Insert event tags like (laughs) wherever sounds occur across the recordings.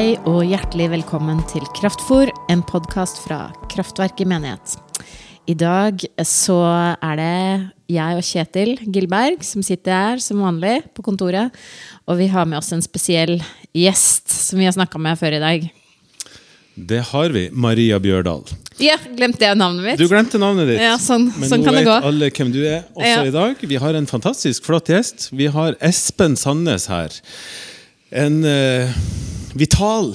Hei og hjertelig velkommen til Kraftfor, en podkast fra Kraftverket menighet. I dag så er det jeg og Kjetil Gilberg som sitter her som vanlig på kontoret. Og vi har med oss en spesiell gjest som vi har snakka med før i dag. Det har vi. Maria Bjørdal. Ja, glemte jeg navnet mitt? Du glemte navnet ditt. Ja, sånn, Men sånn nå kan det vet alle hvem du er også Ja. i dag. Vi har en fantastisk flott gjest. Vi har Espen Sandnes her. En eh, vital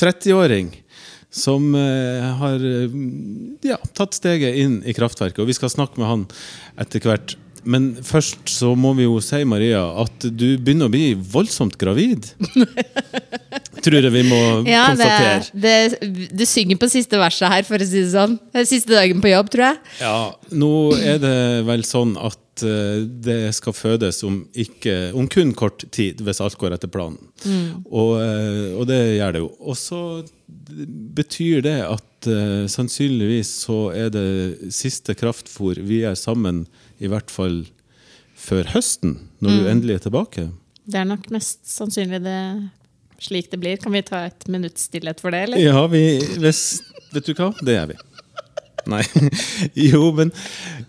30-åring som eh, har ja, tatt steget inn i kraftverket. Og vi skal snakke med han etter hvert. Men først så må vi jo si, Maria, at du begynner å bli voldsomt gravid. (laughs) Tror jeg vi må Ja, konstatere. det, du synger på siste verset her, for å si det sånn. Siste dagen på jobb, tror jeg. Ja, nå er det vel sånn at eh, det skal fødes om, ikke, om kun kort tid, hvis alt går etter planen. Og, eh, og det gjør det jo. Og så betyr det at uh, sannsynligvis så er det siste kraftfôr vi er sammen, i hvert fall før høsten, når du endelig er tilbake. Det er nok mest sannsynlig det slik det blir. Kan vi ta et minutts stillhet for det, eller? Ja, vi hvis, Vet du hva? Det gjør vi. Nei. (laughs) Jo, men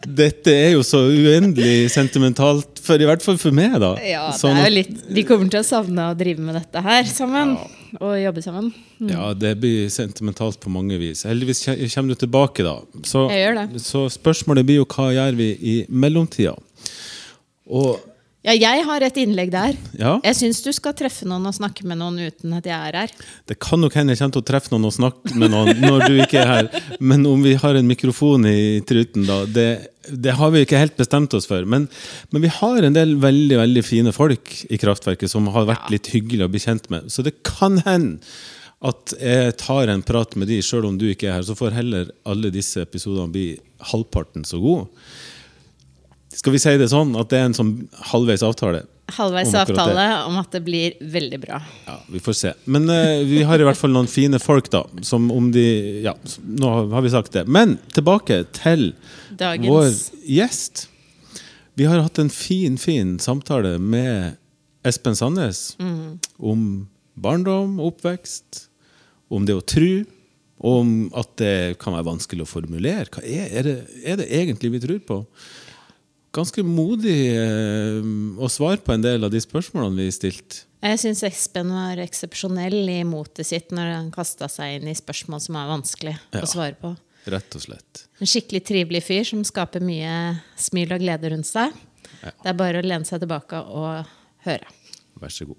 dette er jo så uendelig sentimentalt, for, i hvert fall for meg, da. Ja, det Sånn er at- jo litt, Vi kommer til å savne å drive med dette her sammen. Og jobbe sammen. Ja, det blir sentimentalt på mange vis. Heldigvis kommer du tilbake, da. Så, så spørsmålet blir jo hva gjør vi i mellomtida? Og Ja, jeg har et innlegg der. ja, Jeg syns du skal treffe noen og snakke med noen uten at jeg er her. det kan nok hende jeg kommer til å treffe noen og snakke med noen når du ikke er her. Men om vi har en mikrofon i truten, da, det, det har vi ikke helt bestemt oss for. Men, men vi har en del veldig veldig fine folk i kraftverket som har vært litt hyggelig å bli kjent med. Så det kan hende at jeg tar en prat med de, sjøl om du ikke er her. Så får heller alle disse episodene bli halvparten så gode. Skal vi si det sånn at det er en sånn halvveis avtale? Halvveis Om avtale om at det blir veldig bra. Ja, Vi får se. Men uh, vi har i hvert fall noen fine folk, da. Som om de Ja, nå har vi sagt det. Men tilbake til Dagens vår gjest. Vi har hatt en fin, fin samtale med Espen Sandnes om barndom, oppvekst, om det å tro, om at det kan være vanskelig å formulere. Er, er, det, er det egentlig vi tror på? Ganske modig eh, å svare på en del av de spørsmålene vi stilte. Jeg syns Espen var eksepsjonell i motet sitt når han kasta seg inn i spørsmål som er vanskelig Ja. å svare på. Rett og slett. En skikkelig trivelig fyr som skaper mye smil og glede rundt seg. Det er bare å lene seg tilbake og høre. Vær så god.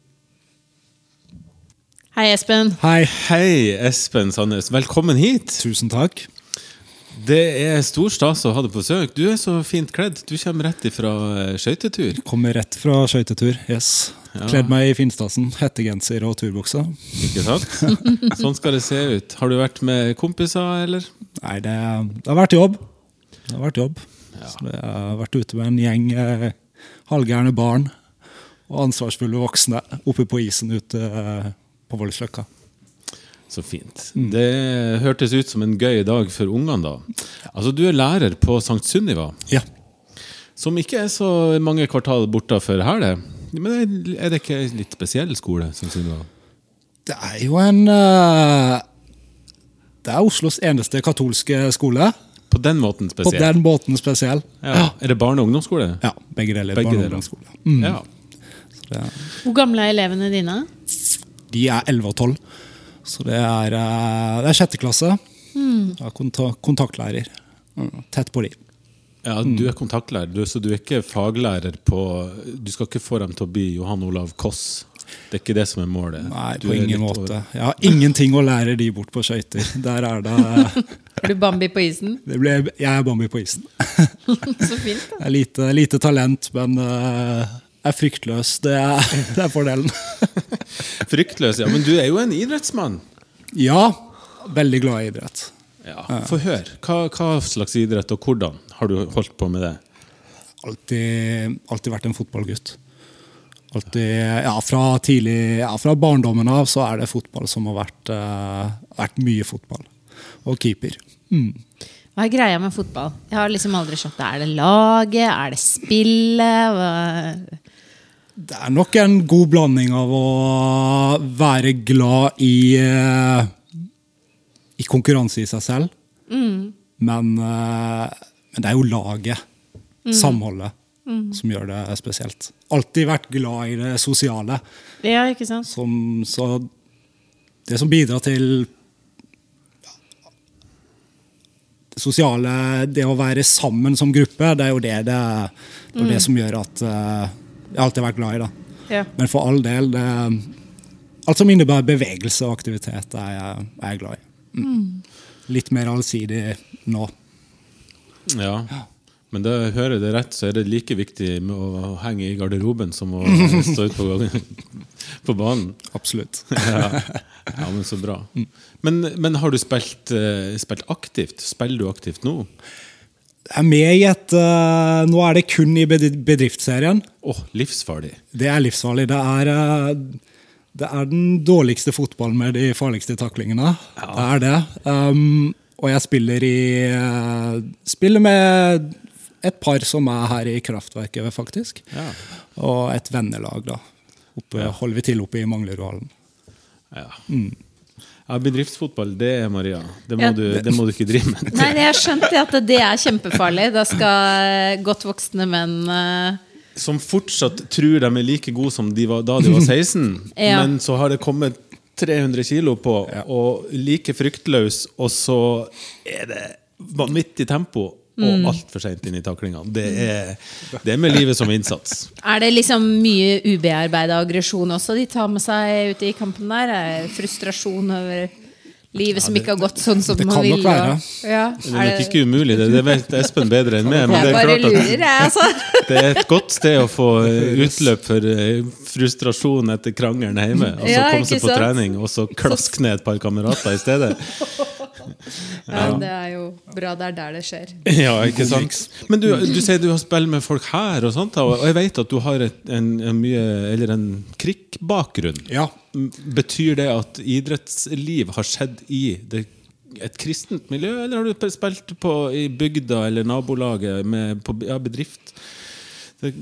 Hei, Espen. Hei, hei, Espen Sandnes. Velkommen hit. Tusen takk. Det er stor stas å ha deg på besøk. Du er så fint kledd. Du kommer rett ifra eh, skøytetur. Kommer rett fra skøytetur. Yes. Kledd meg i finstasen. Hettegenser og turbukse. Ikke sant? (laughs) Sånn skal det se ut. Har du vært med kompiser, eller? Nei, det, det har vært jobb. Det har vært jobb. Så det jeg har vært ute med en gjeng eh, halvgærne barn og ansvarsfulle voksne oppe på isen ute eh, på Voldsløkka. Så fint. Det hørtes ut som en gøy dag for ungene, da. Altså, du er lærer på Sankt Sunniva, Ja. som ikke er så mange kvartal bortafor her, det. Men er det ikke en litt spesiell skole? Sankt Sunniva? Det er jo en eh, Det er Oslos eneste katolske skole. På den måten På den måten spesiell. Ja. Er det barne- og ungdomsskole? Ja, begge deler. Begge barne- og ungdomsskole. Mm. Ja. Hvor gamle er elevene dine? de er 11 og 12. Så det er, eh, det er sjette klasse. Jeg er konta kontaktlærer. Mm, Tett på de. Ja, Du er kontaktlærer, du, så du er ikke faglærer på Du skal ikke få dem til å bli Johan Olav Koss. Det er ikke det som er målet. Nei, Du på ingen måte. over- Jeg har ingenting å lære de bort på skøyter. Der er det, (laughs) Er du Bambi på isen? det ble, Jeg er Bambi på isen. (laughs) Så fint, da. Jeg er lite, lite talent, men eh, er fryktløs. Det er, (laughs) det er fordelen. (laughs) Fryktløs, ja. Men du er jo en idrettsmann. Ja, veldig glad i idrett. Ja. Få høre. Hva, hva slags idrett, og hvordan har du holdt på med det? Altid, alltid vært en fotballgutt. Alltid, ja, fra tidlig, ja, fra barndommen av så er det fotball som har vært, uh, vært mye fotball. Og keeper. Mm. Hva er greia med fotball? Jeg har liksom aldri skjønt det. Er det laget? Er det spillet? Det er nok en god blanding av å være glad i eh, i konkurranse i seg selv. Men, eh, men det er jo laget, samholdet, som gjør det spesielt. Alltid vært glad i det sosiale. Ja, ikke sant? Som, så det som bidrar til det sosiale, det å være sammen som gruppe, det er jo det, det, det, er det som gjør at eh, jeg alltid vært glad i. da. Ja. Men for all del, det, alt som innebærer bevegelse og aktivitet, er jeg, er jeg glad i. Mm. Litt mer allsidig nå. Ja. Men da hører jeg det rett, så er det like viktig med å henge i garderoben som å (laughs) stå ute på, på banen. Absolutt. (laughs) Ja. ja, men så bra. Men, men har du spilt, eh, spilt aktivt? Spiller du aktivt nå? Er med i et uh, Nå er det kun i bedriftsserien. Åh, livsfarlig. Det er livsfarlig. Det er, uh, det er den dårligste fotballen med de farligste taklingene. Det er det. Um, og jeg spiller i uh, Spiller med et par som er her i Kraftverket, faktisk. Ja. Og et vennelag, da. Oppe, Holder vi til oppe i Manglerudhallen. Ja. Ja, bedriftsfotball, det er Maria. Det må, Ja. du, det må du ikke drive med. Nei, jeg skjønte at det er kjempefarlig. Da skal godt voksne menn uh... Som fortsatt tror de er like gode som de var da de var 16, (laughs) Ja. men så har det kommet 300 kilo på, og like fryktløs, og så er det vanvittig tempo. Mm. Og altfor seint inn i taklingene. Det det er med livet som innsats. Er det liksom mye ubearbeida aggresjon også de tar med seg ute i kampen der? Er frustrasjon over livet som ikke har gått sånn som det man kan nok være. og- Ja, Det er nok ikke umulig, det, det vet Espen bedre enn meg. Men det er klart at lurer, altså. (laughs) det er et godt sted å få eh, utløp for eh, frustrasjon etter krangelen hjemme. Og så komme seg på trening, og så klaske ned et par kamerater i stedet. (laughs) Ja, det er jo bra det er der det skjer. (laughs) Ja, ikke sant? Men du, du sier du har spilt med folk her, og sånt, og jeg vet at du har et, en, en, mye, eller en krikkbakgrunn. Ja. Betyr det at idrettsliv har skjedd i det, et kristent miljø, eller har du spilt på, i bygda eller nabolaget med på ja, bedrift? Det,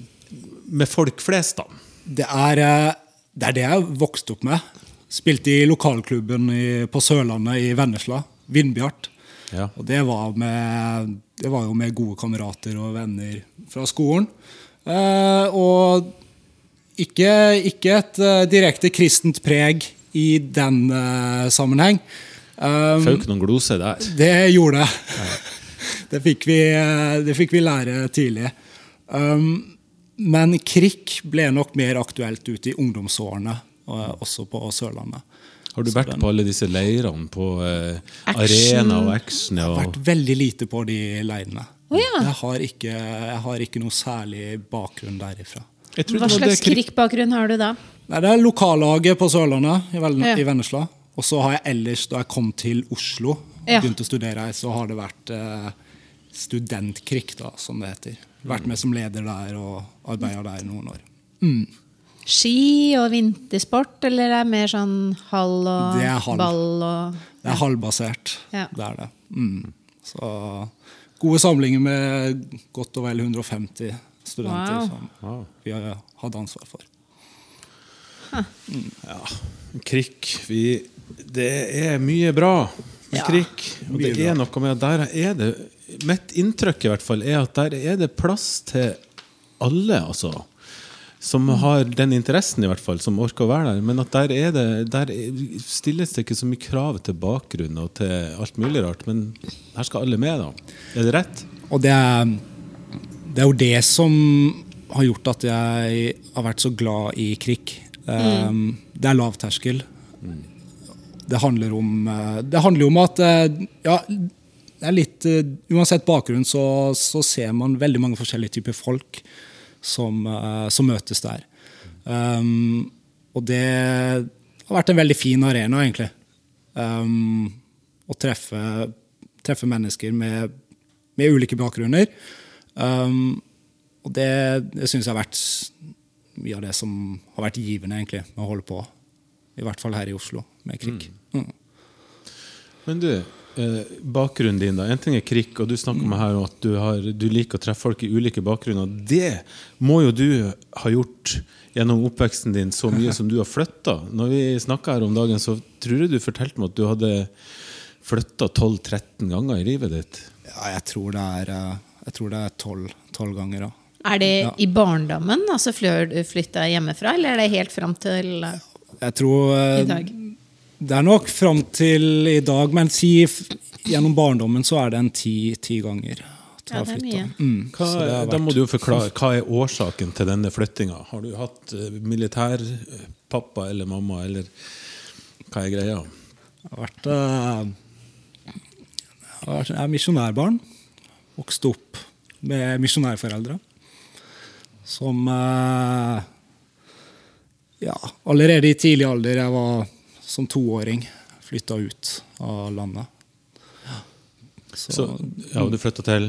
med folk flest, da? Det er, eh, det er det jeg vokste opp med. Spilte i lokalklubben i, på Sørlandet i Vennesla. Vindbjart. Ja. Og det var, med, det var jo med gode kamerater og venner fra skolen. Eh, og ikke, ikke et eh, direkte kristent preg i den eh, sammenheng. Um, Føk noen gloser der. det gjorde det. (laughs) det, fikk vi, eh, det fikk vi lære tidlig. Um, men krikk ble nok mer aktuelt ute i ungdomsårene, også på Sørlandet. Har du vært på alle disse leirene på eh, Arena og Action? Jeg har vært veldig lite på de leirene. Oh, ja. jeg, har ikke, jeg har ikke noe særlig bakgrunn derifra. Hva slags det krikkbakgrunn har du da? Nei, det er lokallaget på Sørlandet, i, Vel Ja. i Vennesla. Og så har jeg ellers, da jeg kom til Oslo, Ja. begynte å studere her, så har det vært eh, studentkrig, da, som det heter. Vært med som leder der og arbeida der i noen år. Ski og vintersport, eller er det mer sånn hall og Det er ball og Det er halvbasert. Ja. Det er det. Mm. Så gode samlinger med godt og vel 150 studenter Wow. som vi har hatt ansvar for. Krikk vi, Det er mye bra med Ja, krikk. Og det er noe med at der er det Mitt inntrykk i hvert fall er at der er det plass til alle, altså. Som har den interessen, i hvert fall, som orker å være der. Men at der, er det, der er- stilles det ikke så mye krav til bakgrunn og til alt mulig rart. Men her skal alle med, da. Er det rett? Og det er, det er jo det som har gjort at jeg har vært så glad i krig. Mm. Det er lavterskel. Det handler om eh, Det handler om at eh, ja, det er litt eh, Uansett bakgrunn så, så ser man veldig mange forskjellige typer folk som, eh, som møtes der. Um, og det har vært en veldig fin arena, egentlig. Um, å treffe, treffe mennesker med, med ulike bakgrunner. Um, og det, det syns jeg har vært mye av det som har vært givende egentlig, med å holde på. I hvert fall her i Oslo, med krig. Mm. Men du, bakgrunnen din, da. En ting er krik og du snakker om her at du, har, du liker å treffe folk i ulike bakgrunner. Det må jo du ha gjort gjennom oppveksten din så mye som du har flytta. Når vi snakka her om dagen, så tror jeg du fortalte meg at du hadde flytta 12-13 ganger i livet ditt. Ja, jeg tror det er eh, Jeg tror det er tolv tolv ganger, da. Er det Ja. i barndommen, altså før du flytta hjemmefra, eller er det helt fram til eh, Jeg tror eh, i dag? Det er nok fram til i dag, men si gjennom barndommen så er det en ti, ti ganger. Ja, det er mye. Mm, Hva, det da må du jo forklare hva er årsaken til denne flyttinga. Har du hatt eh, militærpappa eller mamma, eller hva er greia? Jeg har vært, uh, jeg er misjonærbarn. Vokste opp med misjonærforeldre. Som uh, ja, allerede i tidlig alder, jeg var som toåring, flytta ut av landet. Så, Så, ja, og du flytta til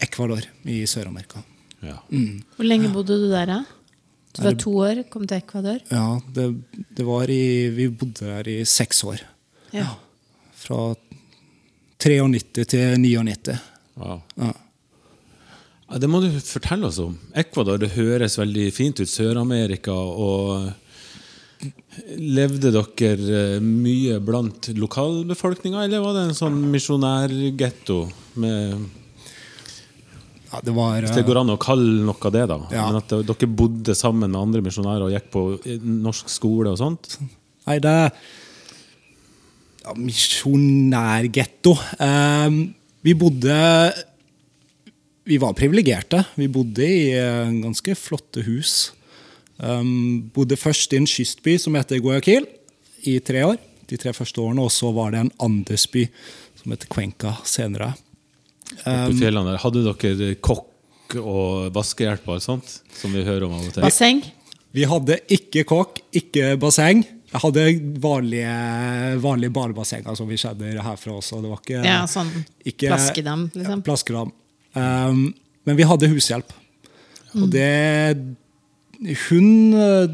Ecuador i Sør-Amerika. ja. Hvor lenge bodde du der, da? Du var to år, kom til Ecuador? Ja, det, det var i Vi bodde der i seks år. Ja. Fra 93 til 99. Wow. Ja. Ja, det må du fortelle oss om. Ecuador det høres veldig fint ut. Sør-Amerika. og Levde dere eh, mye blant lokalbefolkninga, eller var det en sånn misjonærgetto? med- Ja, det var Hvis det går an å kalle noe det, da. Ja. Men at dere bodde sammen med andre misjonærer og gikk på eh, norsk skole og sånt? Nei, det ja, Misjonærgetto. um, vi bodde Vi var privilegerte. Vi bodde i eh, ganske flotte hus. Ehm, bodde først i en kystby som heter Guayaquil i tre år. De tre første årene. Og så var det en andesby som heter Cuenca senere. Um, i fjellene der. Hadde dere kokk og vaskehjelp og alt sånt? Som vi hører om av og til? Basseng? Vi hadde ikke kokk, ikke basseng. Jeg hadde vanlige, vanlige badebassenger som vi kjenner herfra også. Det var ikke, Ja, sånn ikke plaskedam, liksom. Ja, plaskedam. Um, men vi hadde hushjelp. Og det Hun eh,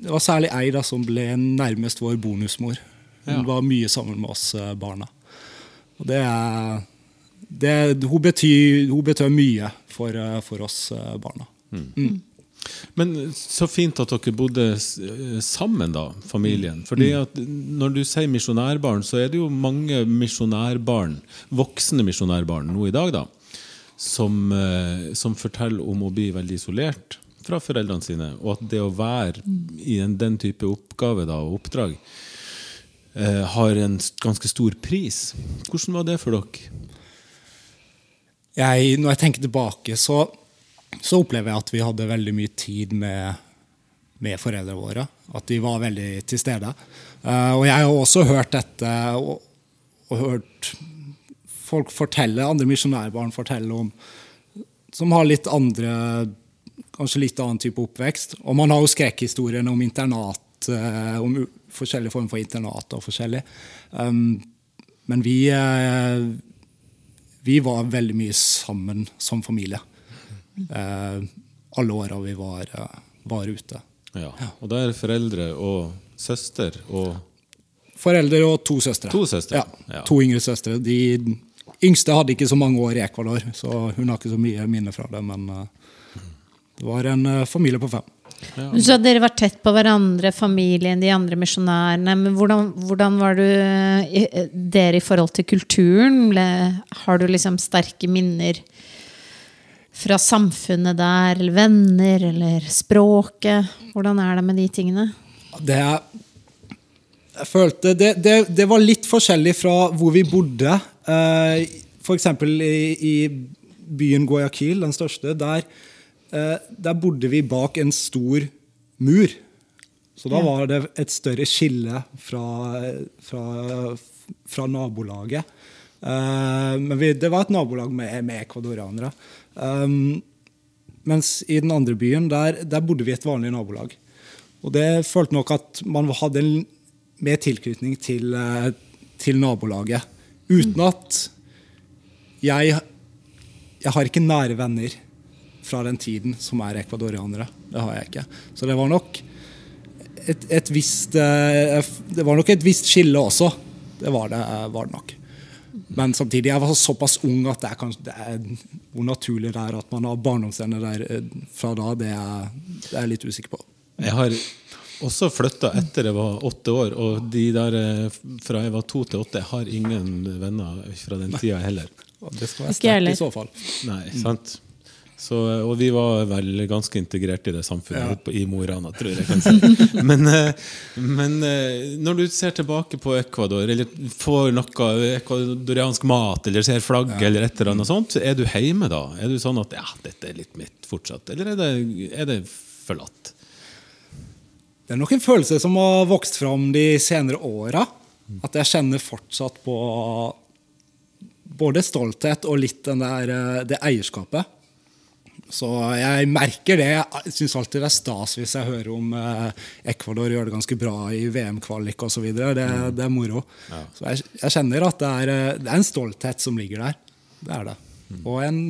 Det var særlig ei da som ble nærmest vår bonusmor. Hun Ja. var mye sammen med oss eh, barna. Og det er det, hun, betyr, hun betød mye for, eh, for oss barna. Men så fint at dere bodde sammen, da, familien. Fordi at Når du sier misjonærbarn, så er det jo mange misjonærbarn, voksne misjonærbarn nå i dag, da, som, som forteller om å bli veldig isolert fra foreldrene sine. Og at det å være i en, den type oppgave da, og oppdrag eh, har en ganske stor pris. Hvordan var det for dere? jeg, når jeg tenker tilbake, så, så opplever jeg at vi hadde veldig mye tid med, med foreldrene våre. At de var veldig til stede. Uh, og jeg har også hørt dette og, og hørt folk fortelle, andre misjonærbarn fortelle om Som har litt andre Kanskje litt annen type oppvekst. Og man har jo skrekkhistoriene om internat, eh, om forskjellige former for internat og forskjellig. Um, men vi eh, vi var veldig mye sammen som familie. Eh, alle åra vi var, var ute. Ja. Og da er det foreldre og søster og Foreldre og to søstre. To søstre, Ja. To yngre søstre. De yngste hadde ikke så mange år i Ecuador, så hun har ikke så mye minne fra det. Men var en eh, familie på fem. Du sa at dere var tett på hverandre, familien, de andre misjonærene. Men hvordan, hvordan var du dere i forhold til kulturen? Har du liksom sterke minner fra samfunnet der, eller venner, eller språket? Hvordan er det med de tingene? Det jeg følte det, det, det var litt forskjellig fra hvor vi bodde. F.eks. for eksempel i, i byen Guayaquil, den største. Der, eh, der bodde vi bak en stor mur. Så da var det et større skille fra, fra, fra nabolaget. Eh, men vi, det var et nabolag med, med ekvadoranere. Um, mens i den andre byen, der, der bodde vi i et vanlig nabolag. Og det følte nok at man hadde en mer tilknytning til, eh, til nabolaget. Uten at jeg Jeg har ikke nære venner fra den tiden som er ekvadorianere. Det har jeg ikke. Så det var nok et, et visst eh, Det var nok et visst skille også. Det var det, var det nok. Men samtidig, jeg var såpass ung at det er kanskje, det er, hvor naturlig det er at man har barndomsvenner der eh, fra da, det er, det er jeg litt usikker på. Jeg har også flytta etter jeg var åtte år, og de der eh, fra jeg var to til åtte, har ingen venner fra den tida heller. Det skal være sterkt i så fall. Nei, sant? Så, og vi var vel ganske integrert i det samfunnet Ja. i Mo i Rana, tror jeg. jeg si. (laughs) Men, eh, men eh, når du ser tilbake på Ecuador, eller får noe ecuadoriansk mat, eller ser flagg, eller et eller annet sånt, er du hjemme da? Er du sånn at ja, dette er litt mitt fortsatt, eller er det, er det forlatt? Det er nok en følelse som har vokst fram de senere åra. At jeg kjenner fortsatt på både stolthet og litt den der, eh, det eierskapet. Så jeg merker det. Jeg syns alltid det er stas hvis jeg hører om eh, Ecuador gjør det ganske bra i VM-kvalik osv. Det, det er moro. Så jeg, jeg kjenner at det er, eh, det er en stolthet som ligger der. Det er det. Og en,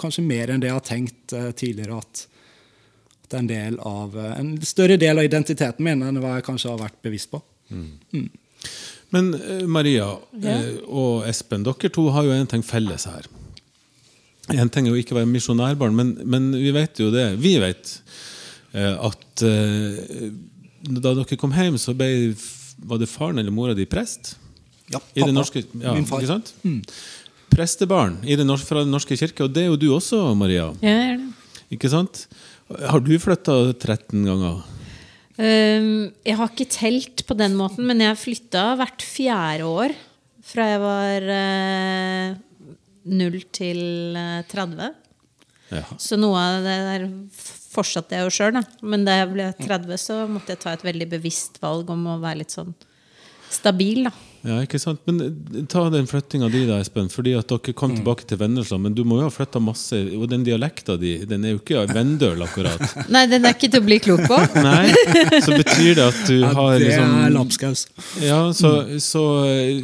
kanskje mer enn det jeg har tenkt eh, tidligere, at at det er en, del av, en større del av identiteten min enn hva jeg kanskje har vært bevisst på. Men eh, Maria ja. og Espen, dere to har jo en ting felles her. En ting er jo ikke å være misjonærbarn, men, men vi vet jo det. Vi vet eh, at eh, da dere kom hjem, så ble, var det faren eller mora di prest? Ja, I pappa. det norske, ja, Min far. Ikke sant? Prestebarn i det norske, fra Den norske kirke, og det er jo du også, Maria. Ja, jeg er det. Ikke sant? Har du flytta 13 ganger? Um, jeg har ikke telt på den måten, men jeg flytta hvert fjerde år. Fra jeg var eh, 0 til eh, 30. Ja. Så noe av det der fortsatte jeg jo sjøl. Men da jeg ble 30, så måtte jeg ta et veldig bevisst valg om å være litt sånn stabil, da. Ja, ikke sant? Men eh, ta den flyttinga di, da, Espen. Fordi at dere kom Mm. tilbake til Vennesla, men du må jo ha flytta masse. Og den dialekta di, den er jo ikke Vendøl, akkurat. (laughs) Nei, den er ikke til å bli klok på. (laughs) Nei, Så betyr det at du Ja, har det liksom er lapskaus. Ja, så, så eh,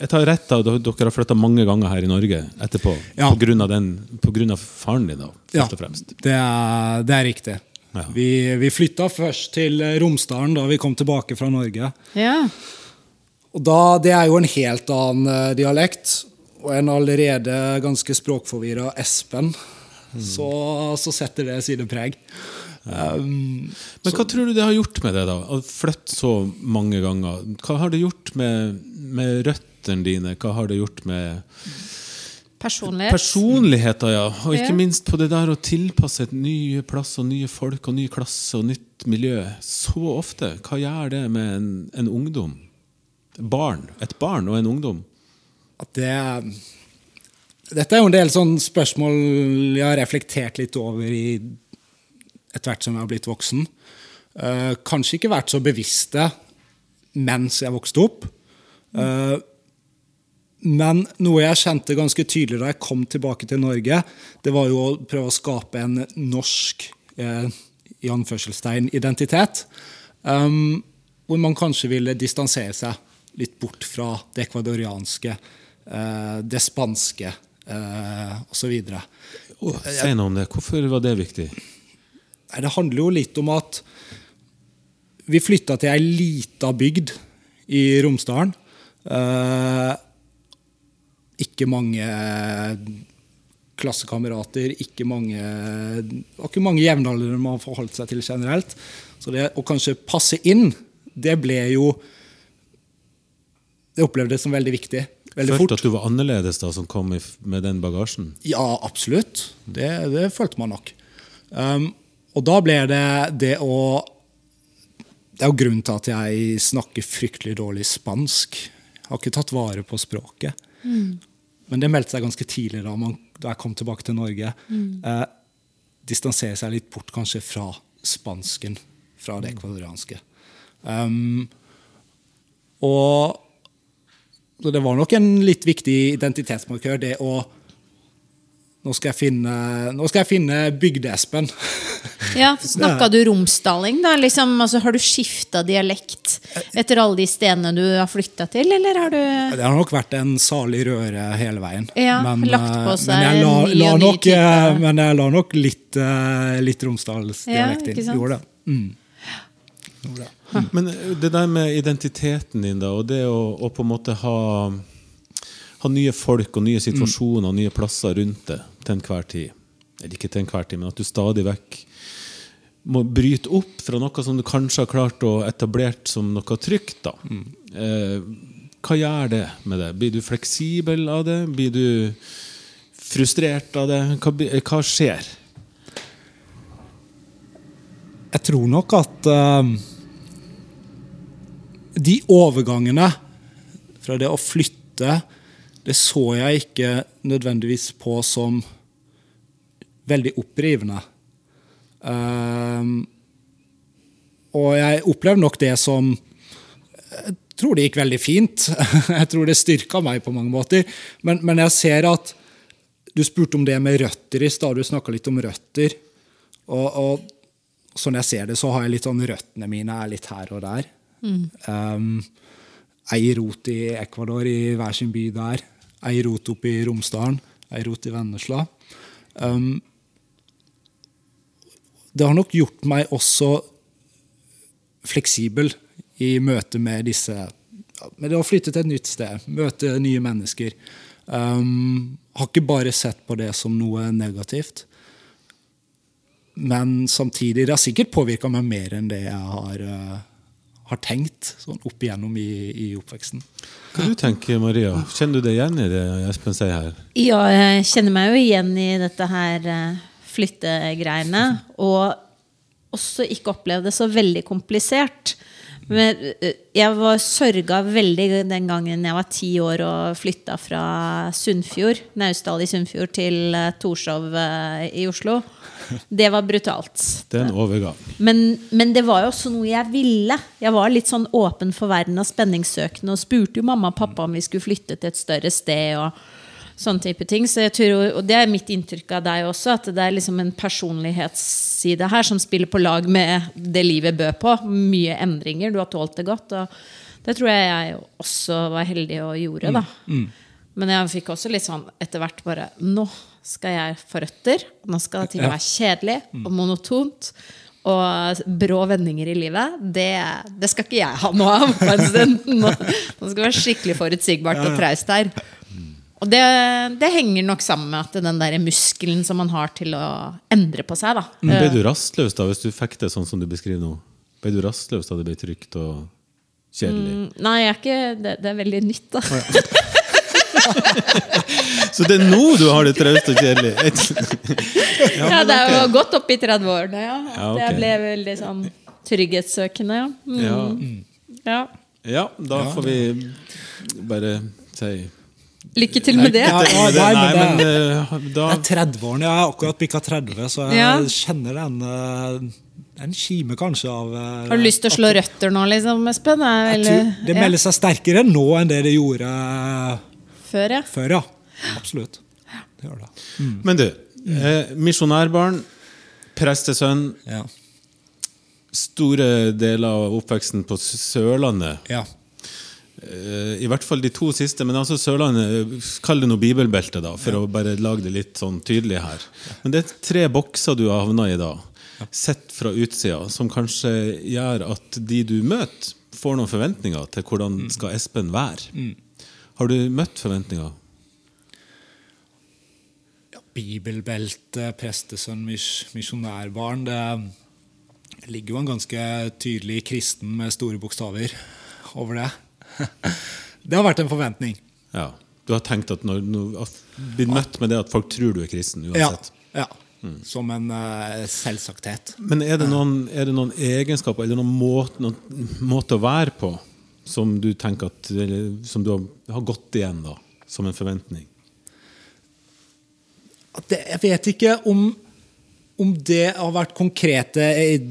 Jeg tar rett av at dere har flytta mange ganger her i Norge etterpå. Ja. På, grunn av den, på grunn av faren din, da, Ja, først og fremst. det er, det er riktig. Ja. Vi, vi flytta først til Romsdalen da vi kom tilbake fra Norge. Ja. Og da, Det er jo en helt annen eh, dialekt. Og en allerede ganske språkforvirra Espen. Så, så setter det sine preg. Um, Men hva tror du det har gjort med det, da? Å flytte så mange ganger. Hva har det gjort med, med røttene dine? Hva har det gjort med Personlighet. personligheter, ja? Og ikke minst på det der å tilpasse et nye plass og nye folk og ny klasse og nytt miljø så ofte. Hva gjør det med en, en ungdom? Barn. Et barn og en ungdom. at det Dette er jo en del sånne spørsmål jeg har reflektert litt over i etter hvert som jeg har blitt voksen. Uh, kanskje ikke vært så bevisste mens jeg vokste opp. Uh, men noe jeg kjente ganske tydelig da jeg kom tilbake til Norge, det var jo å prøve å skape en norsk uh, i anførselstegn identitet. Um, hvor man kanskje ville distansere seg litt bort fra det ekvadorianske, eh, det spanske eh, osv. Si noe om det. Hvorfor var det viktig? Det handler jo litt om at vi flytta til ei lita bygd i Romsdalen. Eh, ikke mange klassekamerater, ikke mange, ikke mange jevnaldrende man forholdt seg til generelt. Så det å kanskje passe inn, det ble jo Det opplevdes som veldig viktig. Veldig Følte fort. at du var annerledes da som kom med den bagasjen? Ja, absolutt. Det, det følte man nok. Um, og da ble det det å Det er jo grunnen til at jeg snakker fryktelig dårlig spansk. Jeg har ikke tatt vare på språket. Men det meldte seg ganske tidlig da, man, da jeg kom tilbake til Norge. Eh, distansere seg litt bort kanskje fra spansken, fra det ekvadorianske. Um, og så det var nok en litt viktig identitetsmarkør, det å Nå skal jeg finne, nå skal jeg finne Bygde-Espen. (laughs) Ja, Snakka du romsdaling, da? Liksom, altså, har du skifta dialekt etter alle de stedene du har flytta til, eller har du Det har nok vært en salig røre hele veien. Ja, lagt på eh, seg men jeg en la, ny la og ny nok, type. eh, Men jeg la nok litt, eh, litt Ja, Romsdalsdialekt ikke inn. Gjorde det. Mm. Gjorde det. Men eh, det der med identiteten din, da, og det å, å på en måte ha, ha nye folk og nye situasjoner og nye plasser rundt det til enhver tid. Eller ikke til enhver tid, men at du stadig vekk må bryte opp fra noe som du kanskje har klart å etablert som noe trygt. da. Eh, hva gjør det med det? Blir du fleksibel av det? Blir du frustrert av det? Hva, hva skjer? Jeg tror nok at eh, de overgangene fra det å flytte, det så jeg ikke nødvendigvis på som veldig opprivende. Eh, og jeg opplevde nok det som Jeg tror det gikk veldig fint. (laughs) Jeg tror det styrka meg på mange måter. Men, men jeg ser at Du spurte om det med røtter i stad. Du snakka litt om røtter. Og, og sånn jeg ser det, så har jeg litt sånn røttene mine er litt her og der. Um, ei rot i Ecuador, i hver sin by der. Ei rot oppe i Romsdalen. Ei rot i Vennesla. Um, det har nok gjort meg også fleksibel i møte med disse Med det å flytte til et nytt sted, møte nye mennesker. Um, har ikke bare sett på det som noe negativt. Men samtidig, det har sikkert påvirka meg mer enn det jeg har, eh, har tenkt sånn opp igjennom i, i oppveksten. Hva du tenker Maria? Kjenner du deg igjen i det Espen sier her? Ja, jeg kjenner meg jo igjen i dette her eh, flyttegreiene. Og også ikke opplevd det så veldig komplisert. Men eh, jeg var sørga veldig den gangen jeg var ti år og flytta fra Sunnfjord, Naustdal i Sunnfjord til eh, Torshov i Oslo. Det var brutalt. Det er en overgang. Men, men det var jo også noe jeg ville. Jeg var litt sånn åpen for verden og spenningssøkende og spurte jo mamma og pappa om vi skulle flytte til et større sted. og sånne type ting. Så jeg tror, og det er mitt inntrykk av deg også, at det er liksom en personlighetsside her som spiller på lag med det livet bød på. Mye endringer. Du har tålt det godt. og det tror jeg jeg også var heldig og gjorde. da. Men jeg fikk også litt sånn etter hvert bare Nå skal jeg få røtter. Nå skal ting være kjedelig og monotont. Og brå vendinger i livet, det, det skal ikke jeg ha noe av. stund. Nå, nå skal det være skikkelig forutsigbart og traust her. Og det, det henger nok sammen med at den der muskelen som man har til å endre på seg. da. Men Ble du rastløs da, hvis du fikk det sånn som du beskriver nå? Ble du rastløs da det ble trygt og kjedelig? Mm, Nei, jeg er ikke, det, det er veldig nytt, da. (laughs) Så det er nå du har det traust og kjedelig? (laughs) Ja, det er jo godt opp i 30-årene, ja. Ja, okay. Jeg ble veldig sånn trygghetssøkende, ja. Mm. Ja. ja. ja, da får vi bare si Lykke til med det. Ja, ja, Nei, men det, det er 30-årene. Jeg har akkurat bikka 30, så jeg Ja. kjenner den eh, En kime kanskje av eh, Har du lyst til å slå røtter nå, liksom, Espen? Det tror Det melder seg sterkere nå enn det det gjorde Før, ja. før, ja. Absolutt. Det gjør det. Men du, eh, misjonærbarn, prestesønn, Ja. store deler av oppveksten på Sørlandet. ja. Eh, I hvert fall de to siste, men altså Sørlandet eh, Kall det noe bibelbelte, da, for å bare lage det litt sånn tydelig her. Men det er tre bokser du har havna i da, sett fra utsida, som kanskje gjør at de du møter, får noen forventninger til hvordan skal Espen være. Har du møtt forventninger? Ja bibelbelte, prestesønn, misjonærbarn Det ligger jo en ganske tydelig kristen med store bokstaver over det. (laughs) Det har vært en forventning. Ja. Du har tenkt at når, du blir møtt med det at folk tror du er kristen Ja. uansett? ja. Som en uh, selvsagthet. Men er det noen, er det noen egenskaper eller noen måte, noen måte å være på som du tenker at eller, Som du har, har gått igjen da, som en forventning? Det, jeg vet ikke om, om det har vært konkrete eh,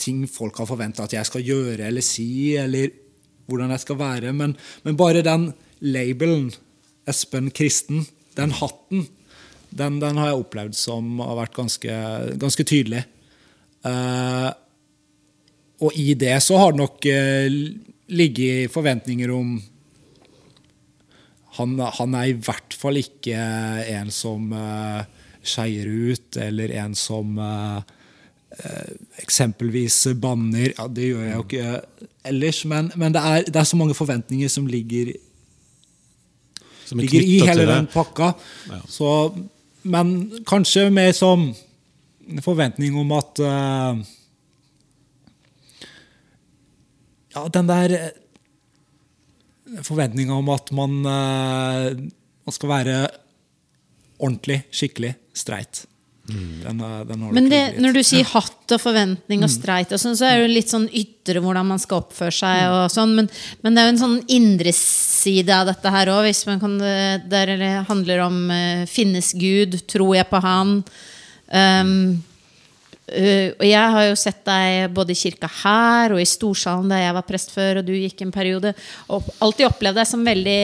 ting folk har forventa at jeg skal gjøre eller si, eller hvordan jeg skal være. Men, men bare den labelen, Espen Kristen, den hatten, den, den har jeg opplevd som har vært ganske, ganske tydelig. Uh, og i det så har det nok uh, ligget forventninger om han, han er i hvert fall ikke en som uh, skeier ut, eller en som uh, eh, eksempelvis banner. Ja, det gjør jeg jo ikke ellers, men, men det, er, det, er, så mange forventninger som ligger, som ligger i hele den pakka. Ja. Så, men kanskje mer som forventning om at uh, Ja, den der forventninga om at man, uh, man skal være ordentlig, skikkelig streit. Mm. Den, den Men det, når du sier hatt og forventning og mm. streit, og sånn, så er det litt sånn ytre hvordan man skal oppføre seg. Mm. og sånn, men, men, det er jo en sånn indre side av dette her òg, hvis man kan, der det handler om uh, finnes Gud, tror jeg på Han? Um, uh, og jeg har jo sett deg både i kirka her og i storsalen der jeg var prest før, og du gikk en periode, og alltid opplevd deg som veldig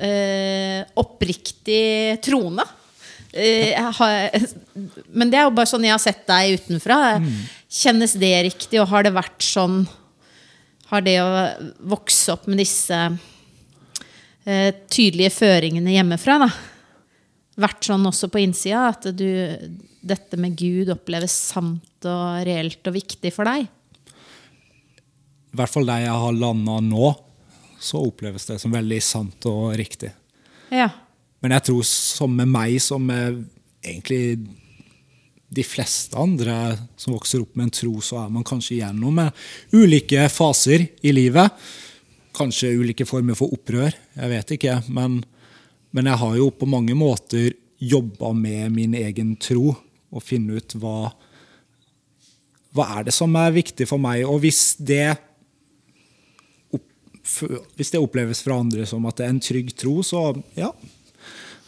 uh, oppriktig troende. Uh, har, men det er jo bare sånn jeg har sett deg utenfra. Kjennes det riktig, og har det vært sånn Har det å vokse opp med disse tydelige føringene hjemmefra, da, vært sånn også på innsida? At du, dette med Gud oppleves sant og reelt og viktig for deg? I hvert fall der jeg har landa nå, så oppleves det som veldig sant og riktig. Ja. Men jeg tror som med meg, som med egentlig de fleste andre som vokser opp med en tro, så er man kanskje gjennom med ulike faser i livet. Kanskje ulike former for opprør. Jeg vet ikke. Men, men jeg har jo på mange måter jobba med min egen tro og finne ut hva, hva er det som er viktig for meg. Og hvis det, hvis det oppleves fra andre som at det er en trygg tro, så ja,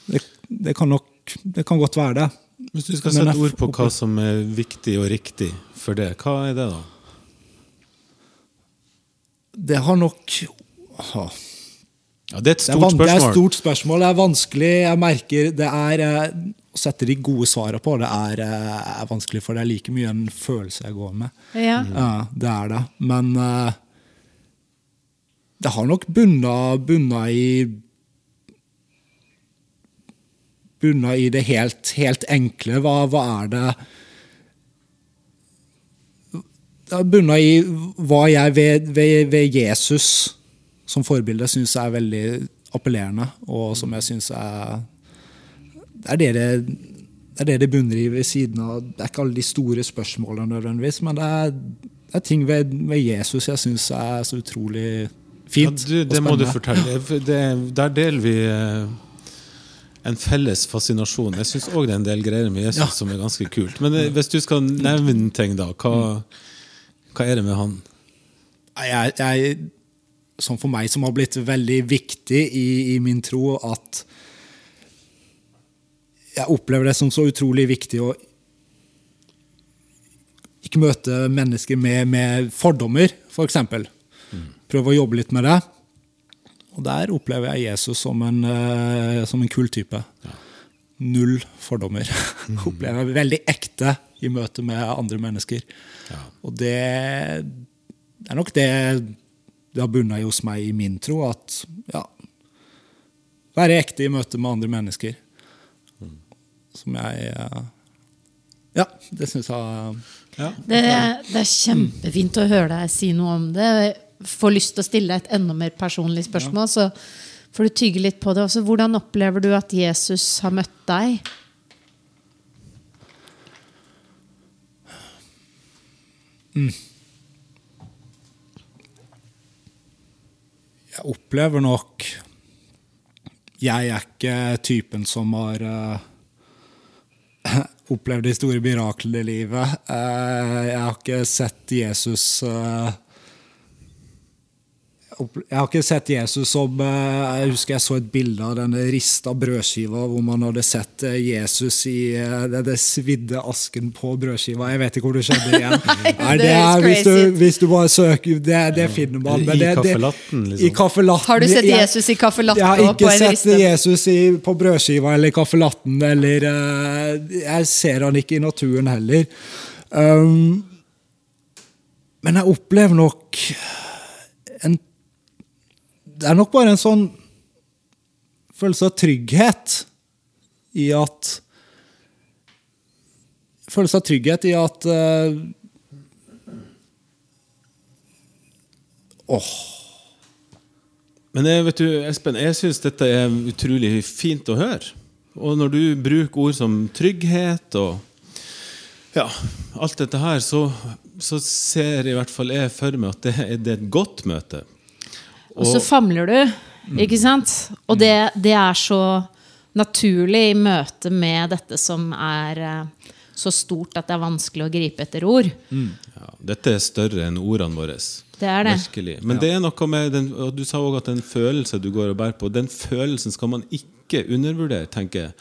det, det, kan nok det kan godt være det. Hvis du skal sette ord på hva som er viktig og riktig for det, hva er det da? Det har nok. Ja, Det er et stort spørsmål. Det er et stort spørsmål. Det er vanskelig. Jeg merker det er eh, Å sette de gode svarene på det er, eh, er, vanskelig, for det er like mye en følelse jeg går med. Ja. ja det er det. Men uh, det har nok bunna i bunna i det helt, helt enkle. Hva, hva, er det Det har bunna i hva jeg ved, ved, ved Jesus som forbilde syns er veldig appellerende, og som jeg syns er det er det det, det det det bunner i ved siden av Det er ikke alle de store spørsmålene nødvendigvis, men det er, det er ting ved, ved, Jesus jeg syns er så utrolig fint. Ja, du, det må du fortelle. Det, der deler vi eh, en felles fascinasjon. Jeg syns òg det er en del greier med Jesus ja. som er ganske kult. Men eh, hvis du skal nevne ting, da, hva, hva er det med han? Jeg, jeg, sånn for meg som har blitt veldig viktig i, i, min tro, at jeg opplever det som så utrolig viktig å ikke møte mennesker med, med fordommer, f.eks. For mm. Prøve å jobbe litt med det. Og der opplever jeg Jesus som en, uh, som en kul type. Ja. Null fordommer. Mm. (laughs) opplever jeg veldig ekte i møte med andre mennesker. Ja. Og det, det, er nok det det har bunna i hos meg i min tro. At ja, være ekte i møte med andre mennesker. Mm. Som jeg uh, Ja, det syns jeg ja. Det, det, er kjempefint å høre deg si noe om det får lyst til å stille deg et enda mer personlig spørsmål, så får du tygge litt på det. Også, hvordan opplever du at Jesus har møtt deg? Mm. Jeg opplever nok Jeg er ikke typen som har uh, opplevd de store miraklene i livet. Uh, jeg har ikke sett Jesus uh, jeg har ikke sett Jesus som eh, Jeg husker jeg så et bilde av denne rista brødskiva hvor man hadde sett eh, Jesus i denne svidde asken på brødskiva. Jeg vet ikke hvor det skjedde igjen. (laughs) Nei, det er, hvis, du, hvis, du, bare søker Det, det finner man. I kaffelatten, det, I kaffelatten. Har du sett Jesus i kaffelatten? Jeg har ikke sett Jesus i, på brødskiva eller i kaffelatten. Eller Jeg ser han ikke i naturen heller. Um, men jeg opplever nok det er nok bare en sånn følelse av trygghet i at følelse av trygghet i at uh, Åh, Men jeg, vet du, Espen, jeg syns dette er utrolig fint å høre. Og når du bruker ord som trygghet og ja, alt dette her, så, så ser i hvert fall jeg for meg at det, det er et godt møte. Og så famler du, ikke sant? Og det, det er så naturlig i møte med dette som er eh, så stort at det er vanskelig å gripe etter ord. Ja, dette er større enn ordene våre. Det er det. Merkelig. Men det er noe med den, og Du sa òg at den følelse du går og bærer på, den følelsen skal man ikke undervurdere, tenker jeg.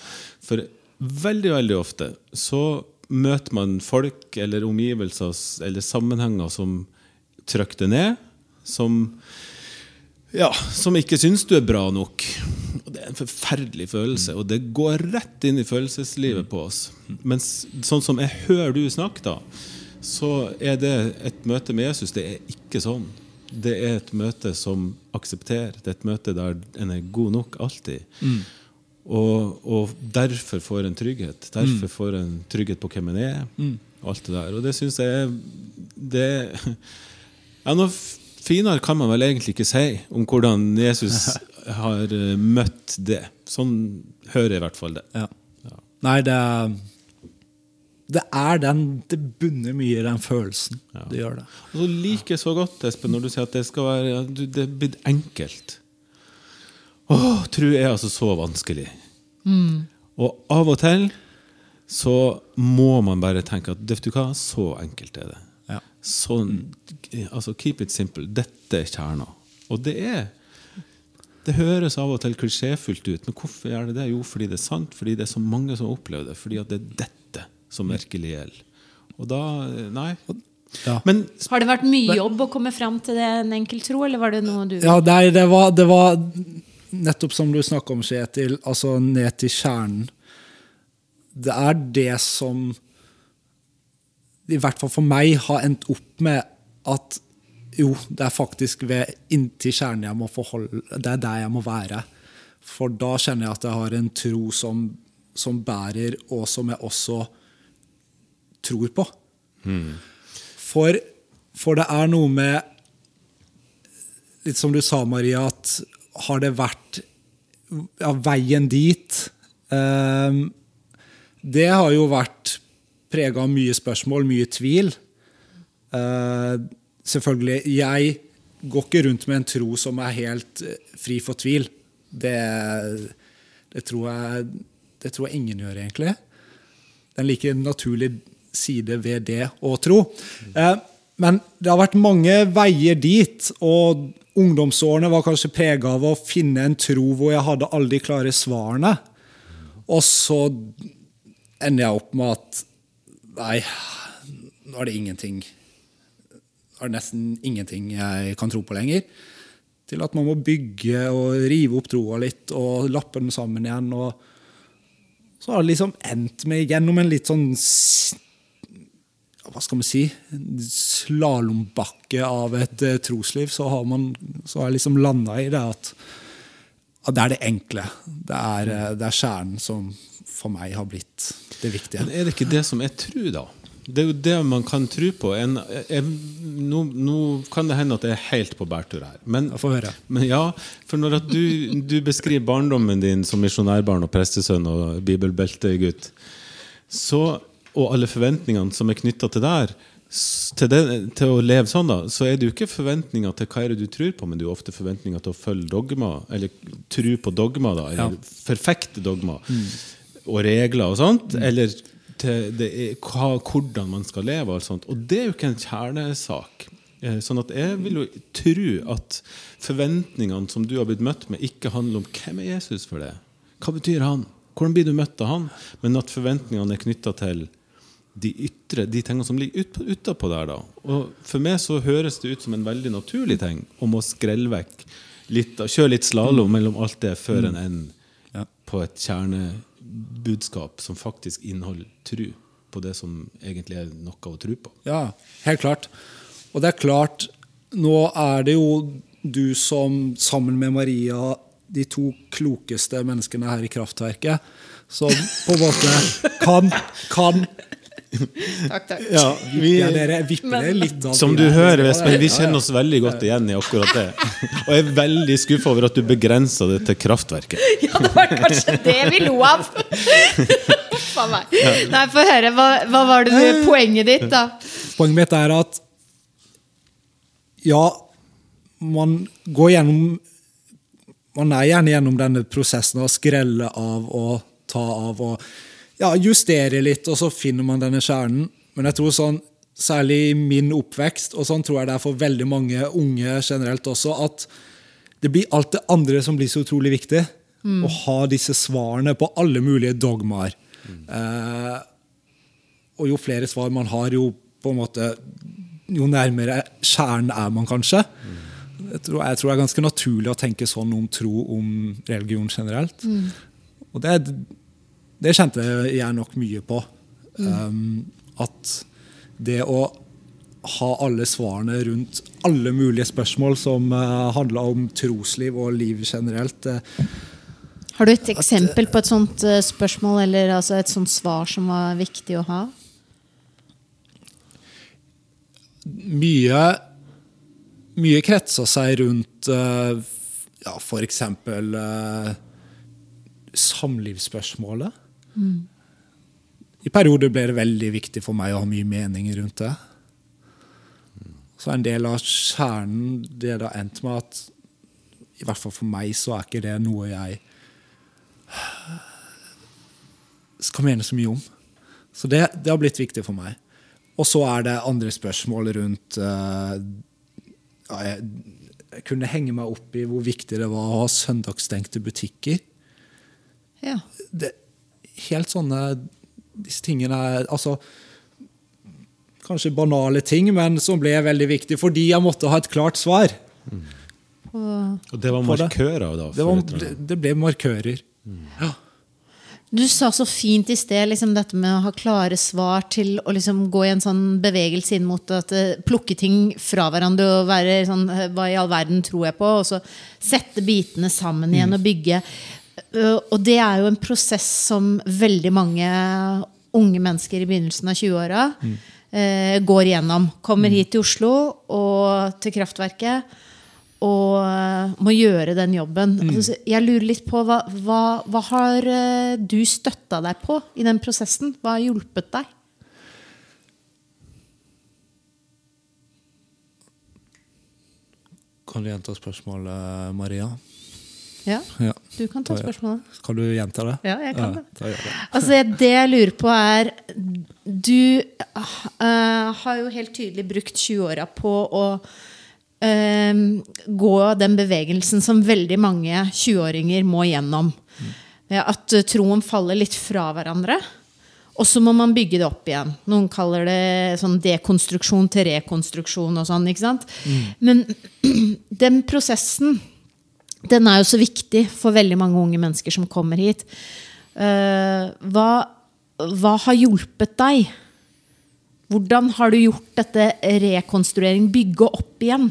For veldig, veldig ofte så møter man folk eller omgivelser eller sammenhenger som trykker det ned, som ja, som ikke syns du er bra nok. Og Det er en forferdelig følelse, og det går rett inn i følelseslivet på oss. Mens sånn som jeg hører du snakke, da, så er det et møte med Jesus. Det er ikke sånn. Det er et møte som aksepterer. Det er et møte der en er god nok alltid. Og, og derfor får en trygghet. Derfor får en trygghet på hvem en er. Mm. alt det der. Og det syns jeg det, (laughs) ja, Noe finere kan man vel egentlig ikke si om hvordan Jesus (laughs) har eh, møtt det. Sånn hører jeg i hvert fall det. ja. Nei, det Det er den Det bunner mye i den følelsen. Det gjør det. Og så liker jeg så godt, Espen, når du sier at det skal være ja, Det er blitt enkelt. Åh, tro er altså så vanskelig. Og av og til så må man bare tenke at vet du hva, så enkelt er det. Sånn, altså Keep it simple. Dette er kjerna. Og det er Det høres av og til klisjéfullt ut, men hvorfor gjør det det? Jo, fordi det er sant, fordi det er så mange som opplever det. Fordi at det er dette som virkelig gjelder. Og da Nei. Ja. Men Har det vært mye jobb å komme fram til det en enkel tro, eller var det noe du Ja, nei, det var, det var nettopp som du snakka om, Kjetil, altså ned til kjernen. Det er det som i hvert fall for meg har endt opp med at jo, det er faktisk ved inntil kjernen jeg må forholde Det er der jeg må være. For da kjenner jeg at jeg har en tro som, som bærer, og som jeg også tror på. For, for det er noe med Litt som du sa, Maria, at har det vært ja, veien dit ehm, Det har jo vært prega av mye spørsmål, mye tvil. Eh, selvfølgelig, jeg går ikke rundt med en tro som er helt eh, fri for tvil. Det, det, tror jeg, det tror jeg ingen gjør, egentlig. Det er en like naturlig side ved det å tro. Eh, men det har vært mange veier dit, og ungdomsårene var kanskje prega av å finne en tro hvor jeg hadde alle de klare svarene. Og så ender jeg opp med at Nei, nå er det ingenting Nå er det nesten ingenting jeg kan tro på lenger. Til at man må bygge og rive opp troa litt og lappe den sammen igjen. og så har det liksom endt med gjennom en litt sånn Hva skal vi si? Slalåmbakke av et eh, trosliv. Så har, man, så har jeg liksom landa i det at, at det er det enkle. Det er, eh, det er kjernen som for meg har blitt det viktige. Men er det ikke det som er tru, da? Det er jo det man kan tro på. En, jeg, nå, nå kan det hende at jeg er helt på bærtur her. Men, men ja, for når at du, du beskriver barndommen din som misjonærbarn og prestesønn og bibelbeltegutt, så, og alle forventningene som er knytta til der, til, det, til å leve sånn, da, så er det jo ikke forventninger til hva er det du tror på, men det er jo ofte forventninger til å følge dogma, eller tro på dogma, da, eller forfekte dogma og regler og sånt, eller det hva, hvordan man skal leve og sånt. Og det er jo ikke en kjernesak. Eh, Sånn at jeg vil jo tro at forventningene som du har blitt møtt med, ikke handler om hvem er Jesus for det. Hva betyr han? Hvordan blir du møtt av han? Men at forventningene er knytta til de ytre, de tingene som ligger ut, utapå der. da. Og For meg så høres det ut som en veldig naturlig ting om å skrelle vekk litt, kjøre litt slalåm mellom alt det før en ender Ja. på et kjernebudskap som faktisk inneholder tru på det som egentlig er noe å tro på. Ja, helt klart. Og det er klart, nå er det jo du som sammen med Maria de to klokeste menneskene her i kraftverket, som på en måte kan, kan Takk, takk. Ja, vi, Ja, dere vipper det litt av som du der- hører, Espen, vi kjenner oss veldig godt igjen i akkurat det. Og jeg er veldig skuffa over at du begrensa det til kraftverket. (laughs) Ja, det var kanskje det vi lo av. (laughs) Faen meg. Nei, få høre. Hva, hva var det du, poenget ditt, da? Poenget mitt er at ja, man går gjennom Man er gjerne gjennom denne prosessen av å skrelle av og ta av og ja, justere litt, og så finner man denne kjernen. Men jeg tror sånn, særlig i min oppvekst, og sånn tror jeg det er for veldig mange unge generelt også, at det blir alt det andre som blir så utrolig viktig. Å ha disse svarene på alle mulige dogmaer. Eh, og jo flere svar man har, jo på en måte jo nærmere kjernen er man kanskje. Jeg tror, jeg tror det er ganske naturlig å tenke sånn om tro om religion generelt. Og det, det kjente jeg nok mye på. Um, at det å ha alle svarene rundt alle mulige spørsmål som uh, handler om trosliv og liv generelt, uh, Har du et eksempel på et sånt uh, spørsmål eller altså et sånt svar som var viktig å ha? mye mye kretsa seg rundt uh, ja, f.eks. Uh, samlivsspørsmålet. I perioder ble det veldig viktig for meg å ha mye mening rundt det. Så en del av kjernen det da har endt med at i hvert fall for meg så er ikke det noe jeg skal mene så mye om. Så det, det har blitt viktig for meg. Og så er det andre spørsmål rundt uh, ja, jeg, jeg kunne henge meg opp i hvor viktig det var å ha søndagsstengte butikker. Ja. Det, helt sånne Disse tingene altså Kanskje banale ting, men som ble veldig viktig fordi jeg måtte ha et klart svar. Og det var markører, da? Det, var, det, det ble markører. Ja. Du sa så fint i sted liksom dette med å ha klare svar til å liksom gå i en sånn bevegelse inn mot at eh, plukke ting fra hverandre og være sånn eh, Hva i all verden tror jeg på? Og så sette bitene sammen igjen og bygge. Eh, Og det er jo en prosess som veldig mange unge mennesker i begynnelsen av 20-åra eh, går igjennom. Kommer hit til Oslo og til Kraftverket og eh, må gjøre den jobben. Altså, jeg lurer litt på hva, hva, hva har du støtta deg på i den prosessen? Hva har hjulpet deg? Kan du gjenta spørsmålet, Maria? Ja, Ja. du kan ta spørsmålet. Kan du gjenta det? Ja, jeg kan det. Det. Altså, det jeg lurer på er Du uh, har jo helt tydelig brukt 20-åra på å uh, gå den bevegelsen som veldig mange 20-åringer må gjennom. Mm. At eh, troen faller litt fra hverandre. Og så må man bygge det opp igjen. Noen kaller det sånn dekonstruksjon til rekonstruksjon. og sånn, ikke sant? Men (clears throat) den prosessen den er jo så viktig for veldig mange unge mennesker som kommer hit. Eh, hva, hva har hjulpet deg? Hvordan har du gjort dette rekonstruering, bygge opp igjen?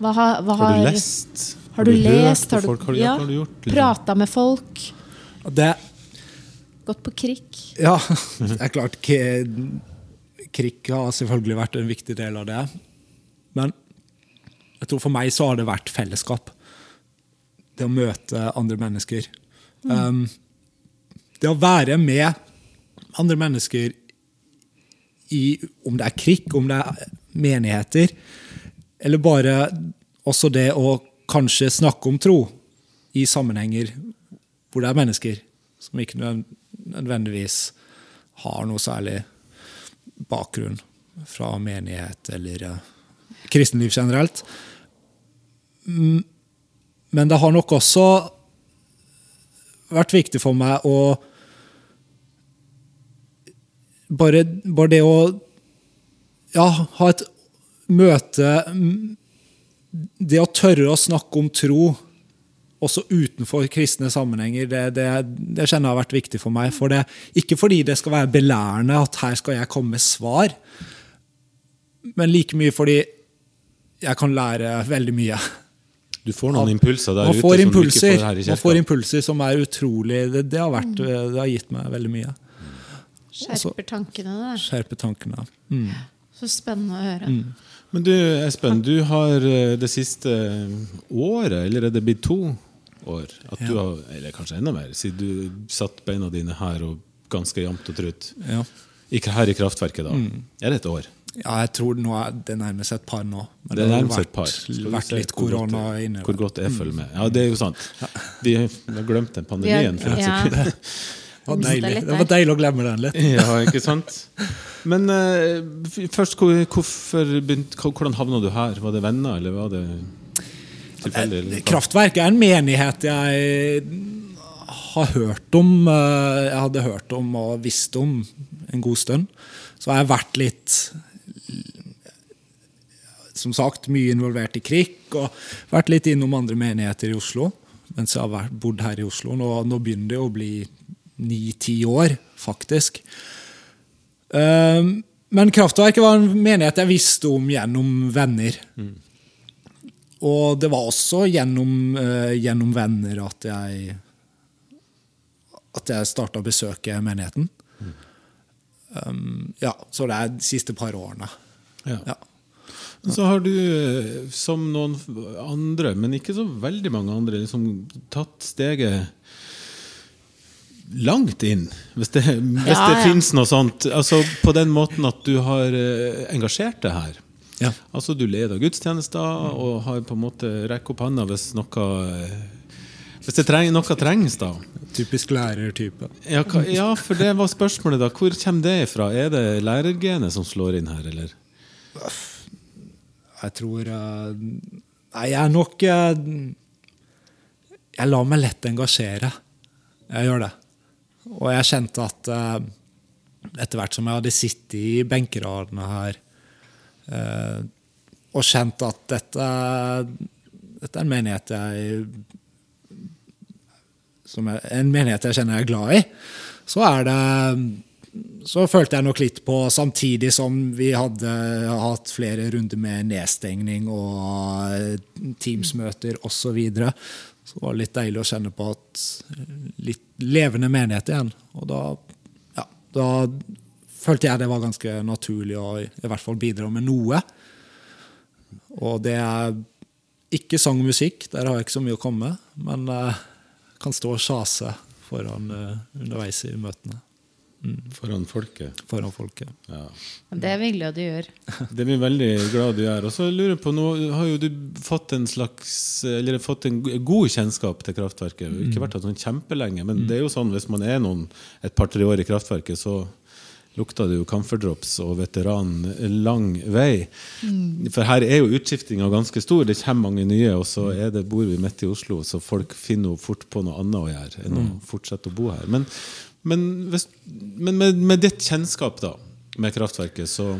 Hva har, hva Har du lest? Har du, lest? hørt Har på du, folk? Har du, ja. har du gjort? liksom? Prata med folk? Det, Gått på krikk? ja, det er klart k- Krikk har selvfølgelig vært en viktig del av det. Men jeg tror for meg så har det vært fellesskap. Det å møte andre mennesker. Um, det å være med andre mennesker i Om det er krikk, om det er menigheter, eller bare også det å kanskje snakke om tro i sammenhenger hvor det er mennesker som ikke nødvendigvis har noe særlig bakgrunn fra menighet eller uh, kristenliv generelt. Men det har nok også vært viktig for meg å bare, bare det å ja, ha et møte Det å tørre å snakke om tro også utenfor kristne sammenhenger, det, det, det kjenner jeg har vært viktig for meg. For det, ikke fordi det skal være belærende at her skal jeg komme med svar, men like mye fordi jeg kan lære veldig mye. Du får noen impulser der Man ute får som ikke impulser, får man får impulser som er utrolig Det, det, har, vært, det har gitt meg veldig mye. Skjerper tankene, det. Skjerpe tankene. Mm. Så spennende å høre. Men du, Espen, du har eh, det siste året, eller er det blitt to år? At du har, eller kanskje enda mer, siden du satt beina dine her og ganske jevnt og trutt. Ja. Ikke her i kraftverket, da. Er det et år? Ja, jeg tror nå er det nærmer seg et par nå. Men Det har nærmer et par. vært, vært litt korona inne. Hvor godt jeg følger med. Ja, det er jo sant. Vi har glemt den pandemien. ja. sekund. Det var, deilig. det var deilig å glemme den litt. Ja, ikke sant? Men uh, først, hvor- hvorfor begynte, hvordan havna du her? Var det venner, eller var det tilfeldig? eller? Kraftverk er en menighet jeg har hørt om. eh, Jeg hadde hørt om og visst om en god stund. Så har jeg vært litt Som sagt, mye involvert i krikk og vært litt innom andre menigheter i Oslo mens jeg har bodd her i Oslo. Nå, nå begynner det å bli ni-ti år, faktisk. Um, Men Kraftverket var en menighet jeg visste om gjennom venner. Og det var også gjennom, uh, gjennom venner at jeg at jeg starta å besøke menigheten. Um, ja, Så det er de siste par årene. Ja. Ja. Så har du, eh, som noen andre, men ikke så veldig mange andre, liksom tatt steget langt inn, hvis det, hvis Ja, det ja. fins noe sånt. Altså På den måten at du har eh, engasjert deg her. Ja. Altså Du leder gudstjenester og har på en måte rekker opp handa hvis noe eh, Hvis det treng, noe trengs, da. Typisk lærertype. Ja, ja, for det var spørsmålet, da. Hvor kommer det ifra? Er det lærergenet som slår inn her, eller? Jeg tror eh, Nei, jeg er nok eh, Jeg lar meg lett engasjere. Jeg gjør det. Og jeg kjente at eh, etter hvert som jeg hadde sittet i benkeradene her og kjent at dette, dette er en menighet jeg som en menighet jeg kjenner jeg er glad i, så er det så følte jeg nok litt på, samtidig som vi hadde hatt flere runder med nedstengning og Teams-møter osv., så, videre, så var det litt deilig å kjenne på at litt levende menighet igjen. Og da, ja, da følte jeg det var ganske naturlig å i hvert fall bidra med noe. Og det er ikke sang og musikk, der har jeg ikke så mye å komme med, men jeg kan stå og sjase foran eh, underveis i møtene. Foran folket. Foran folket. Ja. Det er vi glad du gjør. (laughs) Det er vi veldig glad du gjør. Og så lurer jeg på, Nå har jo du fått en slags Eller fått en god kjennskap til kraftverket. Ikke vært her sånn kjempelenge, men det er jo sånn hvis man er noen et par-tre år i kraftverket, så lukter det jo camferdrops og veteran lang vei. For her er jo utskiftinga ganske stor. Det kommer mange nye, og så er det, bor vi midt i Oslo, så folk finner jo fort på noe annet å gjøre enn å fortsette å bo her. Men, men, hvis, men med, med ditt kjennskap da, med kraftverket, så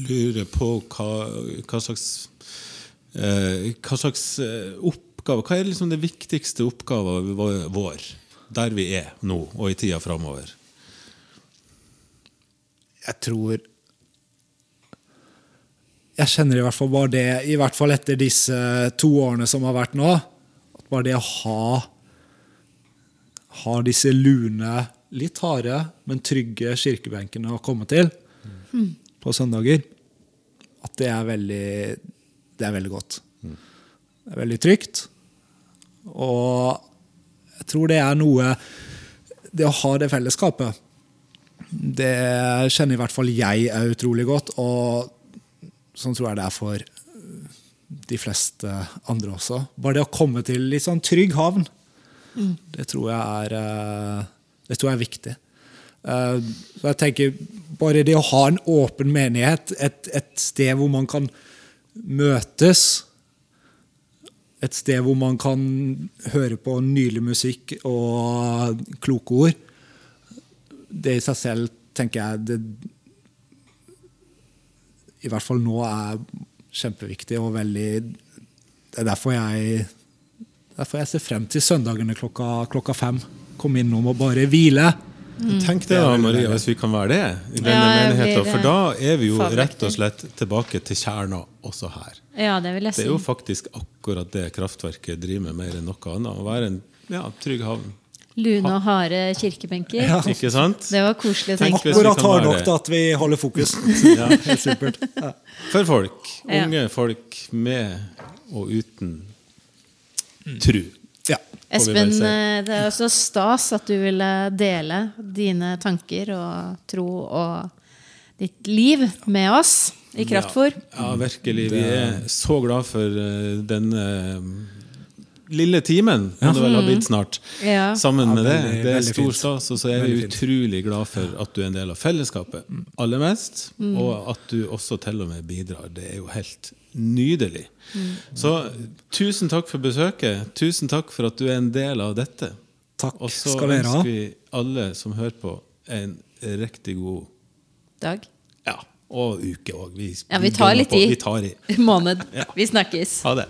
lurer jeg på hva, hva slags eh, Hva slags eh, oppgave Hva er liksom det viktigste oppgaven vår, der vi er nå og i tida framover? Jeg tror Jeg kjenner i hvert fall bare det, i hvert fall etter disse to årene som har vært nå, at bare det å ha ha disse lune, litt harde, men trygge kirkebenkene å komme til på søndager, at det er veldig det er veldig godt. Det er veldig trygt. Og jeg tror det er noe Det å ha det fellesskapet, det kjenner i hvert fall jeg er utrolig godt. Og sånn tror jeg det er for de fleste andre også. Bare det å komme til litt sånn trygg havn, det tror er, eh, det tror jeg er viktig. Eh, Så jeg tenker bare det å ha en åpen menighet, et, et sted hvor man kan møtes, et sted hvor man kan høre på nylig musikk og kloke ord, det i seg selv tenker jeg det i hvert fall nå er kjempeviktig og veldig Det er derfor jeg, derfor jeg ser frem til søndagene klokka, klokka fem. Komme innom og bare hvile. Tenk det, da, Maria, hvis vi kan være det i denne Ja, menigheten. For da er vi jo rett og slett tilbake til kjerna også her. Ja, det vil jeg Det er jo faktisk akkurat det kraftverket driver med mer enn noe annet. Å være en ja, trygg havn. Lune og harde kirkebenker. Ikke sant? Det var koselig å tenke på. Akkurat hard har nok til at vi holder fokus. (laughs) Ja. Helt (laughs) supert. Ja. For folk. Ja. Unge folk med og uten tru. Ja. Espen, eh, det er også stas at du ville dele dine tanker og tro og ditt liv med oss i Kraftfôr. Ja, ja, virkelig. Vi er så glad for eh, denne lille timen, ja. det vel har blitt snart. Ja. Sammen Ja, med det. veldig- Det er stor stas, og så er vi fint. utrolig glad for at du er en del av fellesskapet. Aller mest. Og at du også til og med bidrar. Det er jo helt nydelig. Så tusen takk for besøket. Tusen takk for at du er en del av dette. Takk Og så skal dere ha. ønsker vi alle som hører på, en riktig god Dag. ja, og uke òg. Vi, Ja, vi tar litt på. i. Vi tar i. (laughs) Måned. Ja. Vi snakkes. Ha det.